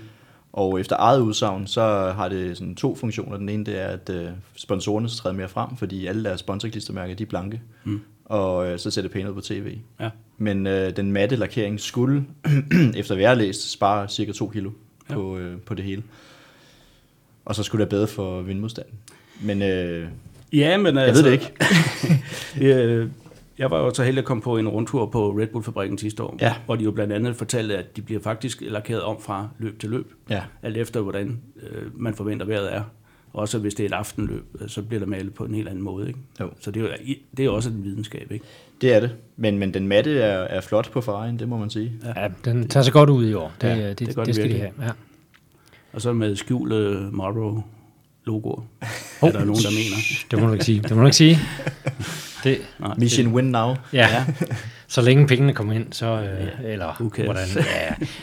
Og efter eget udsagn, så har det sådan to funktioner. Den ene det er, at øh, sponsorerne skal træde mere frem, fordi alle deres sponsorklistermærker, de er blanke. Mm. Og øh, så ser det pænt ud på tv. Ja. Men øh, den matte lakering skulle, efter hvad jeg har læst, spare cirka 2 kilo Ja. på, øh, på det hele. Og så skulle det være bedre for vindmodstanden. Men øh, Ja, men jeg altså, ved det ikke. øh, jeg var jo så heldig at komme på en rundtur på Red Bull-fabrikken sidste år, Ja. hvor de jo blandt andet fortalte, at de bliver faktisk lakeret om fra løb til løb, Ja, alt efter hvordan øh, man forventer vejret er. Også hvis det er et aftenløb, øh, så bliver der malet på en helt anden måde. Ikke? Jo. Så det er, jo, det er også en videnskab. Ikke? det er det. Men, men den matte er, er flot på Ferrari'en, det må man sige. Ja, den tager sig godt ud i år. Det, Ja, ja, det, det det, det, den skal de virkelig. have. Ja. Og så med skjulte Morrow-logoer, Hov. er der nogen, der mener. Det må du ikke sige. Det må du ikke sige. Det, Nej, Mission win now. ja. Så længe pengene kommer ind, så... Øh, eller who cares? hvordan...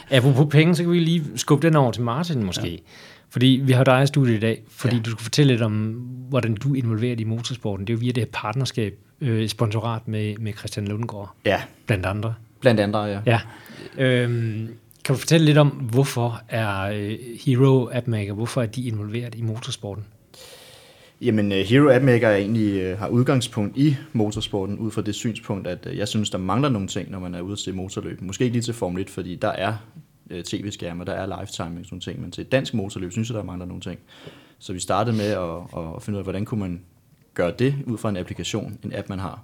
Ja. Apropos penge, så kan vi lige skubbe den over til Martin måske. Ja. Fordi vi har dig i studiet i dag, fordi Ja. ja. du skal fortælle lidt om, hvordan du er involveret i motorsporten. Det er jo via det her partnerskab, øh, sponsorat med, med Christian Lundgaard, Ja, blandt andre. blandt andre, ja. Ja. Øhm, kan du fortælle lidt om, hvorfor er øh, Hero Appmaker, hvorfor er de involveret i motorsporten? Jamen, øh, Hero AppMaker er egentlig øh, har udgangspunkt i motorsporten, ud fra det synspunkt, at jeg synes, der mangler nogle ting, når man er ude til motorløb. Måske ikke lige til Formel 1, fordi der er tv-skærme, der er lifetime og sådan nogle ting, men til dansk motorløb synes jeg, der mangler nogle ting. Så vi startede med at, at finde ud af, hvordan kunne man gøre det ud fra en applikation, en app, man har.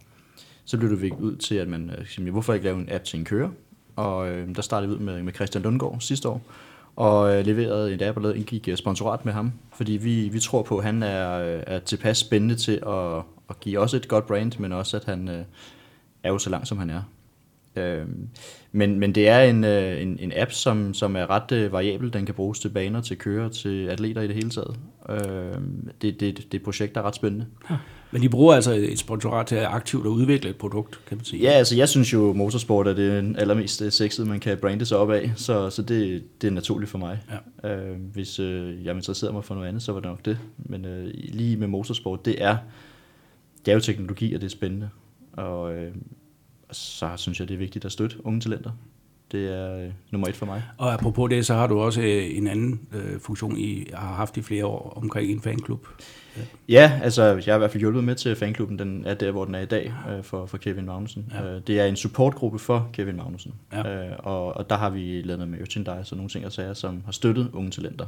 Så blev det viklet ud til, at man, hvorfor ikke lave en app til en kører? Og øh, der startede vi ud med, med Christian Lundgaard sidste år, og øh, leverede en app og lavede, indgik øh, sponsorat med ham, fordi vi, vi tror på, at han er, øh, er tilpas spændende til at, at give os et godt brand, men også at han øh, er jo så langt, som han er. Øh, men, men det er en, øh, en, en app, som, som er ret øh, variabel. Den kan bruges til baner, til kører, til atleter i det hele taget. Øh, det, det, det er et projekt, der er ret spændende. Men de bruger altså et sponsorat til at aktivt at udvikle et produkt, kan man sige. Ja, altså jeg synes jo, motorsport er det allermest øh, sexede, man kan brande sig op af, så, så det, det er naturligt for mig. Ja. Øh, hvis øh, jeg interesserer mig for noget andet, så var det nok det. Men øh, lige med motorsport, det er, det er jo teknologi, og det er spændende. Og øh, så synes jeg, det er vigtigt at støtte unge talenter. Det er øh, nummer et for mig. Og apropos det, så har du også øh, en anden øh, funktion, I har haft i flere år omkring en fanklub. Ja, altså jeg har i hvert fald hjulpet med til fanklubben. Den er der, hvor den er i dag øh, for, for Kevin Magnussen. Ja. Øh, det er en supportgruppe for Kevin Magnussen. Ja. Øh, og, og der har vi lavet noget merchandise og nogle ting og sager, som har støttet unge talenter.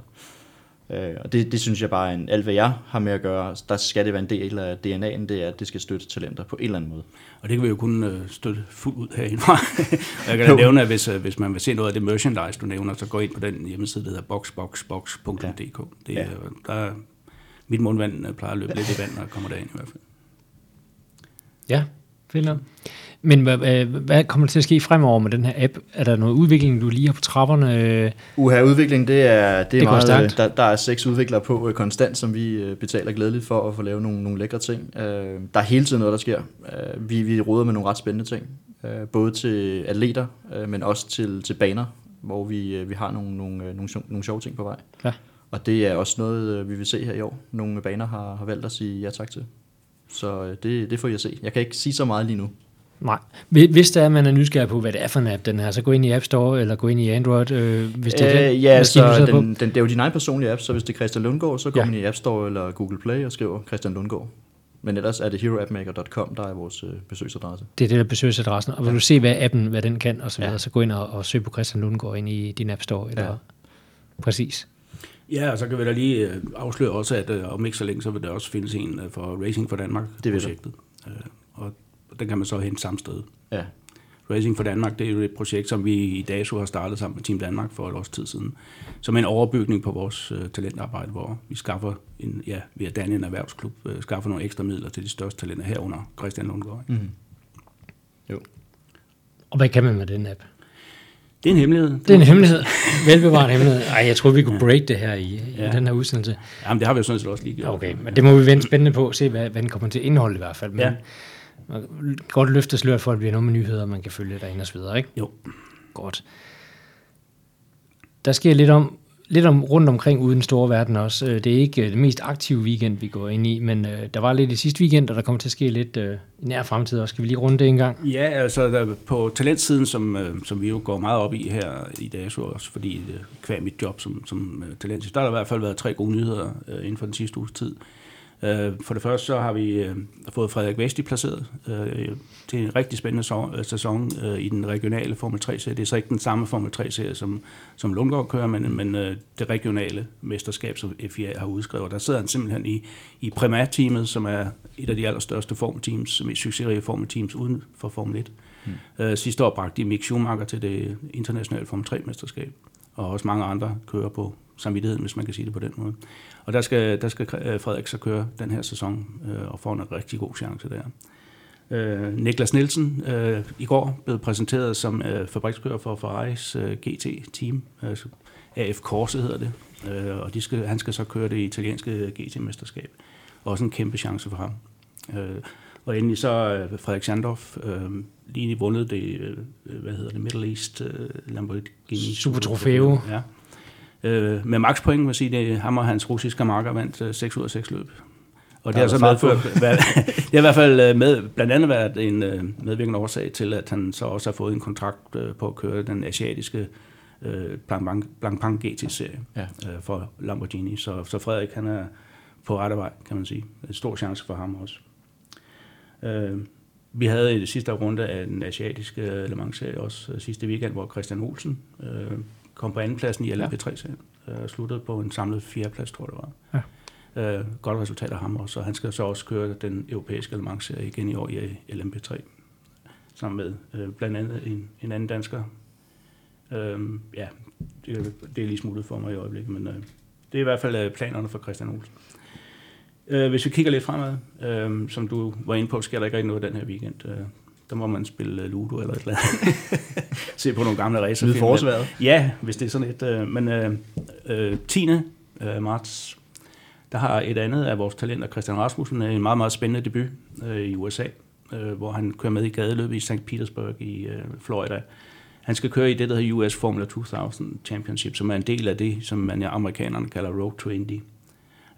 Øh, og det, det synes jeg bare, en, alt hvad jeg har med at gøre, der skal det være en del af DNA'en, det er, at det skal støtte talenter på en eller anden måde. Og det kan vi jo kun øh, støtte fuldt ud herindefra. jeg kan da nævne, at hvis, øh, hvis man vil se noget af det merchandise, du nævner, så gå ind på den hjemmeside, der hedder boxboxbox.dk. Det, Ja. ja. der er, mit mundvand øh, plejer at løbe lidt i vand, når jeg kommer derind i hvert fald. Ja, nok. Men hvad, hvad, kommer der til at ske fremover med den her app? Er der noget udvikling, du lige har på trapperne? Uha, udvikling, det er, det er Det meget, stærkt. øh, der, der er seks udviklere på øh, konstant, som vi øh, betaler glædeligt for at få lavet nogle, nogle lækre ting. Der er hele tiden noget, der sker. Vi, vi råder med nogle ret spændende ting. både til atleter, men også til, til baner, hvor vi, vi har nogle, nogle, nogle, nogle sjove ting på vej. Ja. Og det er også noget, vi vil se her i år. Nogle baner har, har valgt at sige ja tak til. Så det, det får jeg se. Jeg kan ikke sige så meget lige nu. Nej. Hvis der er, man er nysgerrig på, hvad det er for en app, den her, så gå ind i App Store, eller gå ind i Android, øh, hvis det er øh, den Ja, maskine, så den, den, det er jo din egen personlige app, så hvis det er Christian Lundgaard, så går Ja. ja. man i App Store eller Google Play og skriver Christian Lundgaard. Men ellers er det heroappmaker.com, der er vores øh, besøgsadresse. Det er det, der besøgsadressen. Og vil du se, hvad appen, hvad den kan, og så videre, Ja. så gå ind og, og søg på Christian Lundgaard ind i din App Store. Eller, Ja. Præcis. Ja, og så kan vi da lige øh, afsløre også, at øh, om ikke så længe, så vil der også findes en øh, for Racing for Danmark Det vil der. Øh, Og den kan man så hente samme sted. Ja, Racing for Danmark, det er jo et projekt, som vi i DASO har startet sammen med Team Danmark for et års tid siden, som en overbygning på vores øh, talentarbejde, hvor vi skaffer, en, ja, ved at danne en erhvervsklub, øh, skaffer nogle ekstra midler til de største talenter herunder Christian Lundgaard. Mm. jo. Og hvad kan man med den app? Det er en hemmelighed. Det er en hemmelighed. Velbevaret hemmelighed. Ej, jeg tror vi kunne break det her i, i Ja. den her udsendelse. Jamen, det har vi jo sådan set også lige gjort. Okay, men det må vi vente spændende på, se hvad, hvad den kommer til at indeholde i hvert fald. Men Ja. Man kan godt løfte sløret for, at det bliver noget med nyheder, man kan følge derinde og så videre, ikke? Jo. Godt. Der sker lidt om, lidt om rundt omkring ude i den store verden også. Øh, Det er ikke øh, det mest aktive weekend, vi går ind i, men øh, der var lidt i sidste weekend, og der kommer til at ske lidt øh, i nær fremtid også. Skal vi lige runde det en gang? Ja, altså der, på talentsiden, som, øh, som vi jo går meget op i her i dag, så også fordi øh, kvæg mit job som, som øh, talent, der har der i hvert fald været tre gode nyheder øh, inden for den sidste uges tid. Øh, for det første så har vi øh, fået Frederik Vesti placeret øh, til en rigtig spændende øh, sæson øh, i den regionale Formel 3-serie. Det er så ikke den samme Formel 3-serie, som, som Lundgaard kører, men, men øh, det regionale mesterskab, som FIA har udskrevet. Der sidder han simpelthen i, i Prima-teamet, som er et af de allerstørste Formel-teams, mest succesrige Formel-teams uden for Formel 1. Mm. Øh, sidste år bragte de Mick Schumacher til det internationale Formel 3-mesterskab, og også mange andre kører på samvittigheden, hvis man kan sige det på den måde. Og der skal, der skal øh, Frederik så køre den her sæson øh, og få en rigtig god chance der. Øh, Niklas Nielsen øh, i går blev præsenteret som øh, fabrikskører for Ferraris øh, GT-team. Altså AF Corse hedder det. Øh, og de skal, han skal så køre det italienske GT-mesterskab. Også en kæmpe chance for ham. Øh, og endelig så øh, Frederik Sandorf øh, lige vundet det, øh, hvad hedder det, Middle East øh, Lamborghini Super Trofeo. Ja. Øh, med max point, vil jeg sige, det ham og hans russiske marker vandt øh, 6 ud af 6 løb. Og det har er så medført, hvad, det har i hvert fald øh, med, blandt andet været en øh, medvirkende årsag til, at han så også har fået en kontrakt øh, på at køre den asiatiske øh, Blancpain GT-serie Ja. øh, for Lamborghini. Så, så Frederik, han er på rette vej, kan man sige. En stor chance for ham også. Øh, vi havde i det sidste runde af den asiatiske Le Mans-serie også øh, sidste weekend, hvor Christian Olsen øh, kom på andenpladsen i LMP3-serien. Øh, sluttede på en samlet fjerdeplads, tror jeg det var. Ja. Øh, godt resultat af ham også, og han skal så også køre den europæiske Le Mans-serie igen i år i LMP3. Sammen med øh, blandt andet en, en anden dansker. Øh, ja, det, det er lige smuttet for mig i øjeblikket, men øh, det er i hvert fald øh, planerne for Christian Olsen. Øh, hvis vi kigger lidt fremad, øh, som du var inde på, sker der ikke rigtig noget den her weekend. Øh, der må man spille øh, Ludo eller et eller andet. Se på nogle gamle racer. Nyde forårsvejret. Ja, hvis det er sådan et. Øh, men øh, øh, 10. Øh, marts, der har et andet af vores talenter, Christian Rasmussen, en meget, meget spændende debut øh, i USA, øh, hvor han kører med i gadeløbet i St. Petersburg i øh, Florida. Han skal køre i det, der hedder US Formula 2000 Championship, som er en del af det, som man amerikanerne kalder Road to Indy.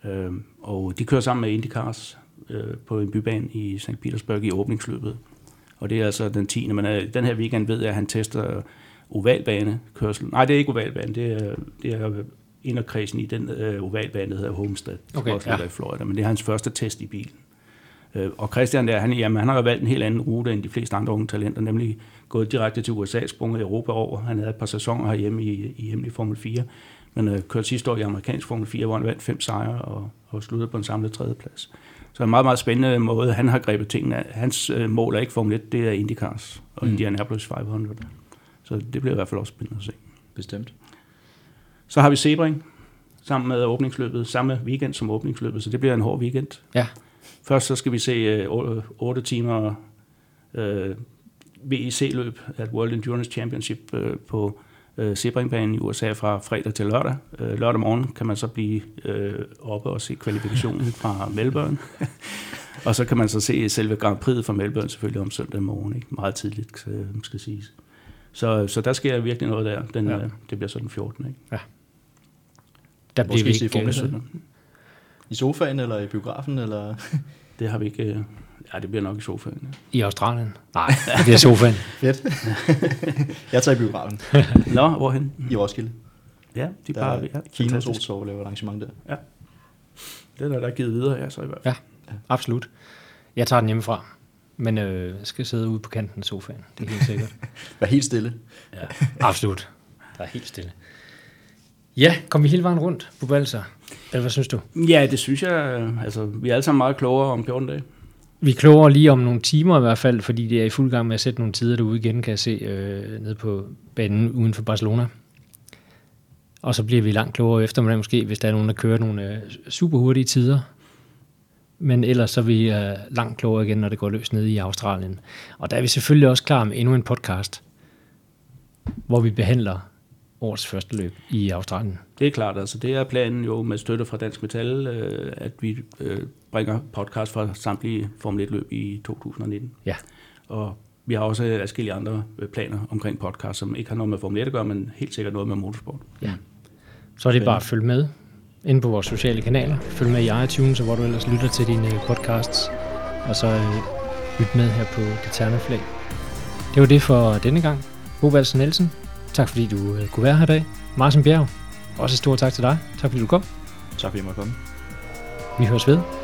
Øh, og de kører sammen med IndyCars øh, på en bybane i St. Petersburg i åbningsløbet. Og det er altså den 10. Men øh, den her weekend ved jeg, at han tester ovalbane kørsel. Nej, det er ikke ovalbane, det er, det er inderkredsen i den øh, ovalbane, der hedder Homestead, Okay, også ja. i Florida. Men det er hans første test i bilen. Øh, og Christian der, han, jamen, han har jo valgt en helt anden rute end de fleste andre unge talenter, nemlig gået direkte til USA, sprunget i Europa over. Han havde et par sæsoner herhjemme i, i hjemlig Formel 4, men øh, kørte sidste år i amerikansk Formel 4, hvor han vandt fem sejre og, og sluttede på en samlet tredjeplads. Så en meget, meget spændende måde, han har grebet tingene. Hans øh, mål er ikke Formel 1, det er IndyCars og Mm. Indianapolis 500. Så det bliver i hvert fald også spændende at se. Bestemt. Så har vi Sebring sammen med åbningsløbet, samme weekend som åbningsløbet, så det bliver en hård weekend. Ja. Først så skal vi se øh, 8 timer øh, VEC-løb at World Endurance Championship øh, på øh, Sebringbanen i USA fra fredag til lørdag. Øh, lørdag morgen kan man så blive øh, oppe og se kvalifikationen fra Melbourne. og så kan man så se selve Grand Prix fra Melbourne selvfølgelig om søndag morgen, ikke? meget tidligt, skal siges. Så, så der sker virkelig noget der. Den, ja. Det bliver sådan 14. Ikke? Ja. Der bliver vi ikke... Øh, I sofaen eller i biografen? Eller? det har vi ikke... Øh, ja, det bliver nok i sofaen. Ja. I Australien? Nej, det bliver sofaen. Fedt. jeg tager i biografen. Nå, hvorhen? I Roskilde. Ja, de bare... Ja, Kinos Olsov laver arrangement der. Ja. Det er der givet videre, ja, så i hvert fald. Ja, absolut. Jeg tager den hjemmefra, men øh, skal sidde ude på kanten af sofaen, det er helt sikkert. Vær helt stille. Ja, absolut. Der er helt stille. Ja, kom vi hele vejen rundt på Balser? Eller hvad synes du? Ja, det synes jeg. Altså, vi er alle sammen meget klogere om 14 dage. Vi er klogere lige om nogle timer i hvert fald, fordi det er i fuld gang med at sætte nogle tider derude igen, kan jeg se, øh, nede på banen uden for Barcelona. Og så bliver vi langt klogere eftermiddag måske, hvis der er nogen, der kører nogle øh, super hurtige tider. Men ellers så er vi øh, langt klogere igen, når det går løs nede i Australien. Og der er vi selvfølgelig også klar med endnu en podcast, hvor vi behandler årets første løb i Australien. Det er klart, altså det er planen jo med støtte fra Dansk Metal, øh, at vi øh, bringer podcast fra samtlige Formel 1 løb i 2019. Ja. Og vi har også forskellige andre øh, planer omkring podcast, som ikke har noget med Formel 1 at gøre, men helt sikkert noget med motorsport. Ja. Så er det bare at følge med inde på vores sociale kanaler. Følg med i iTunes, og hvor du ellers lytter til dine podcasts. Og så øh, lyt med her på Det Flag. Det var det for denne gang. Bo Valsen Nielsen, tak fordi du øh, kunne være her i dag. Martin Bjerg, også et stort tak til dig. Tak fordi du kom. Tak fordi jeg måtte komme. Vi høres ved.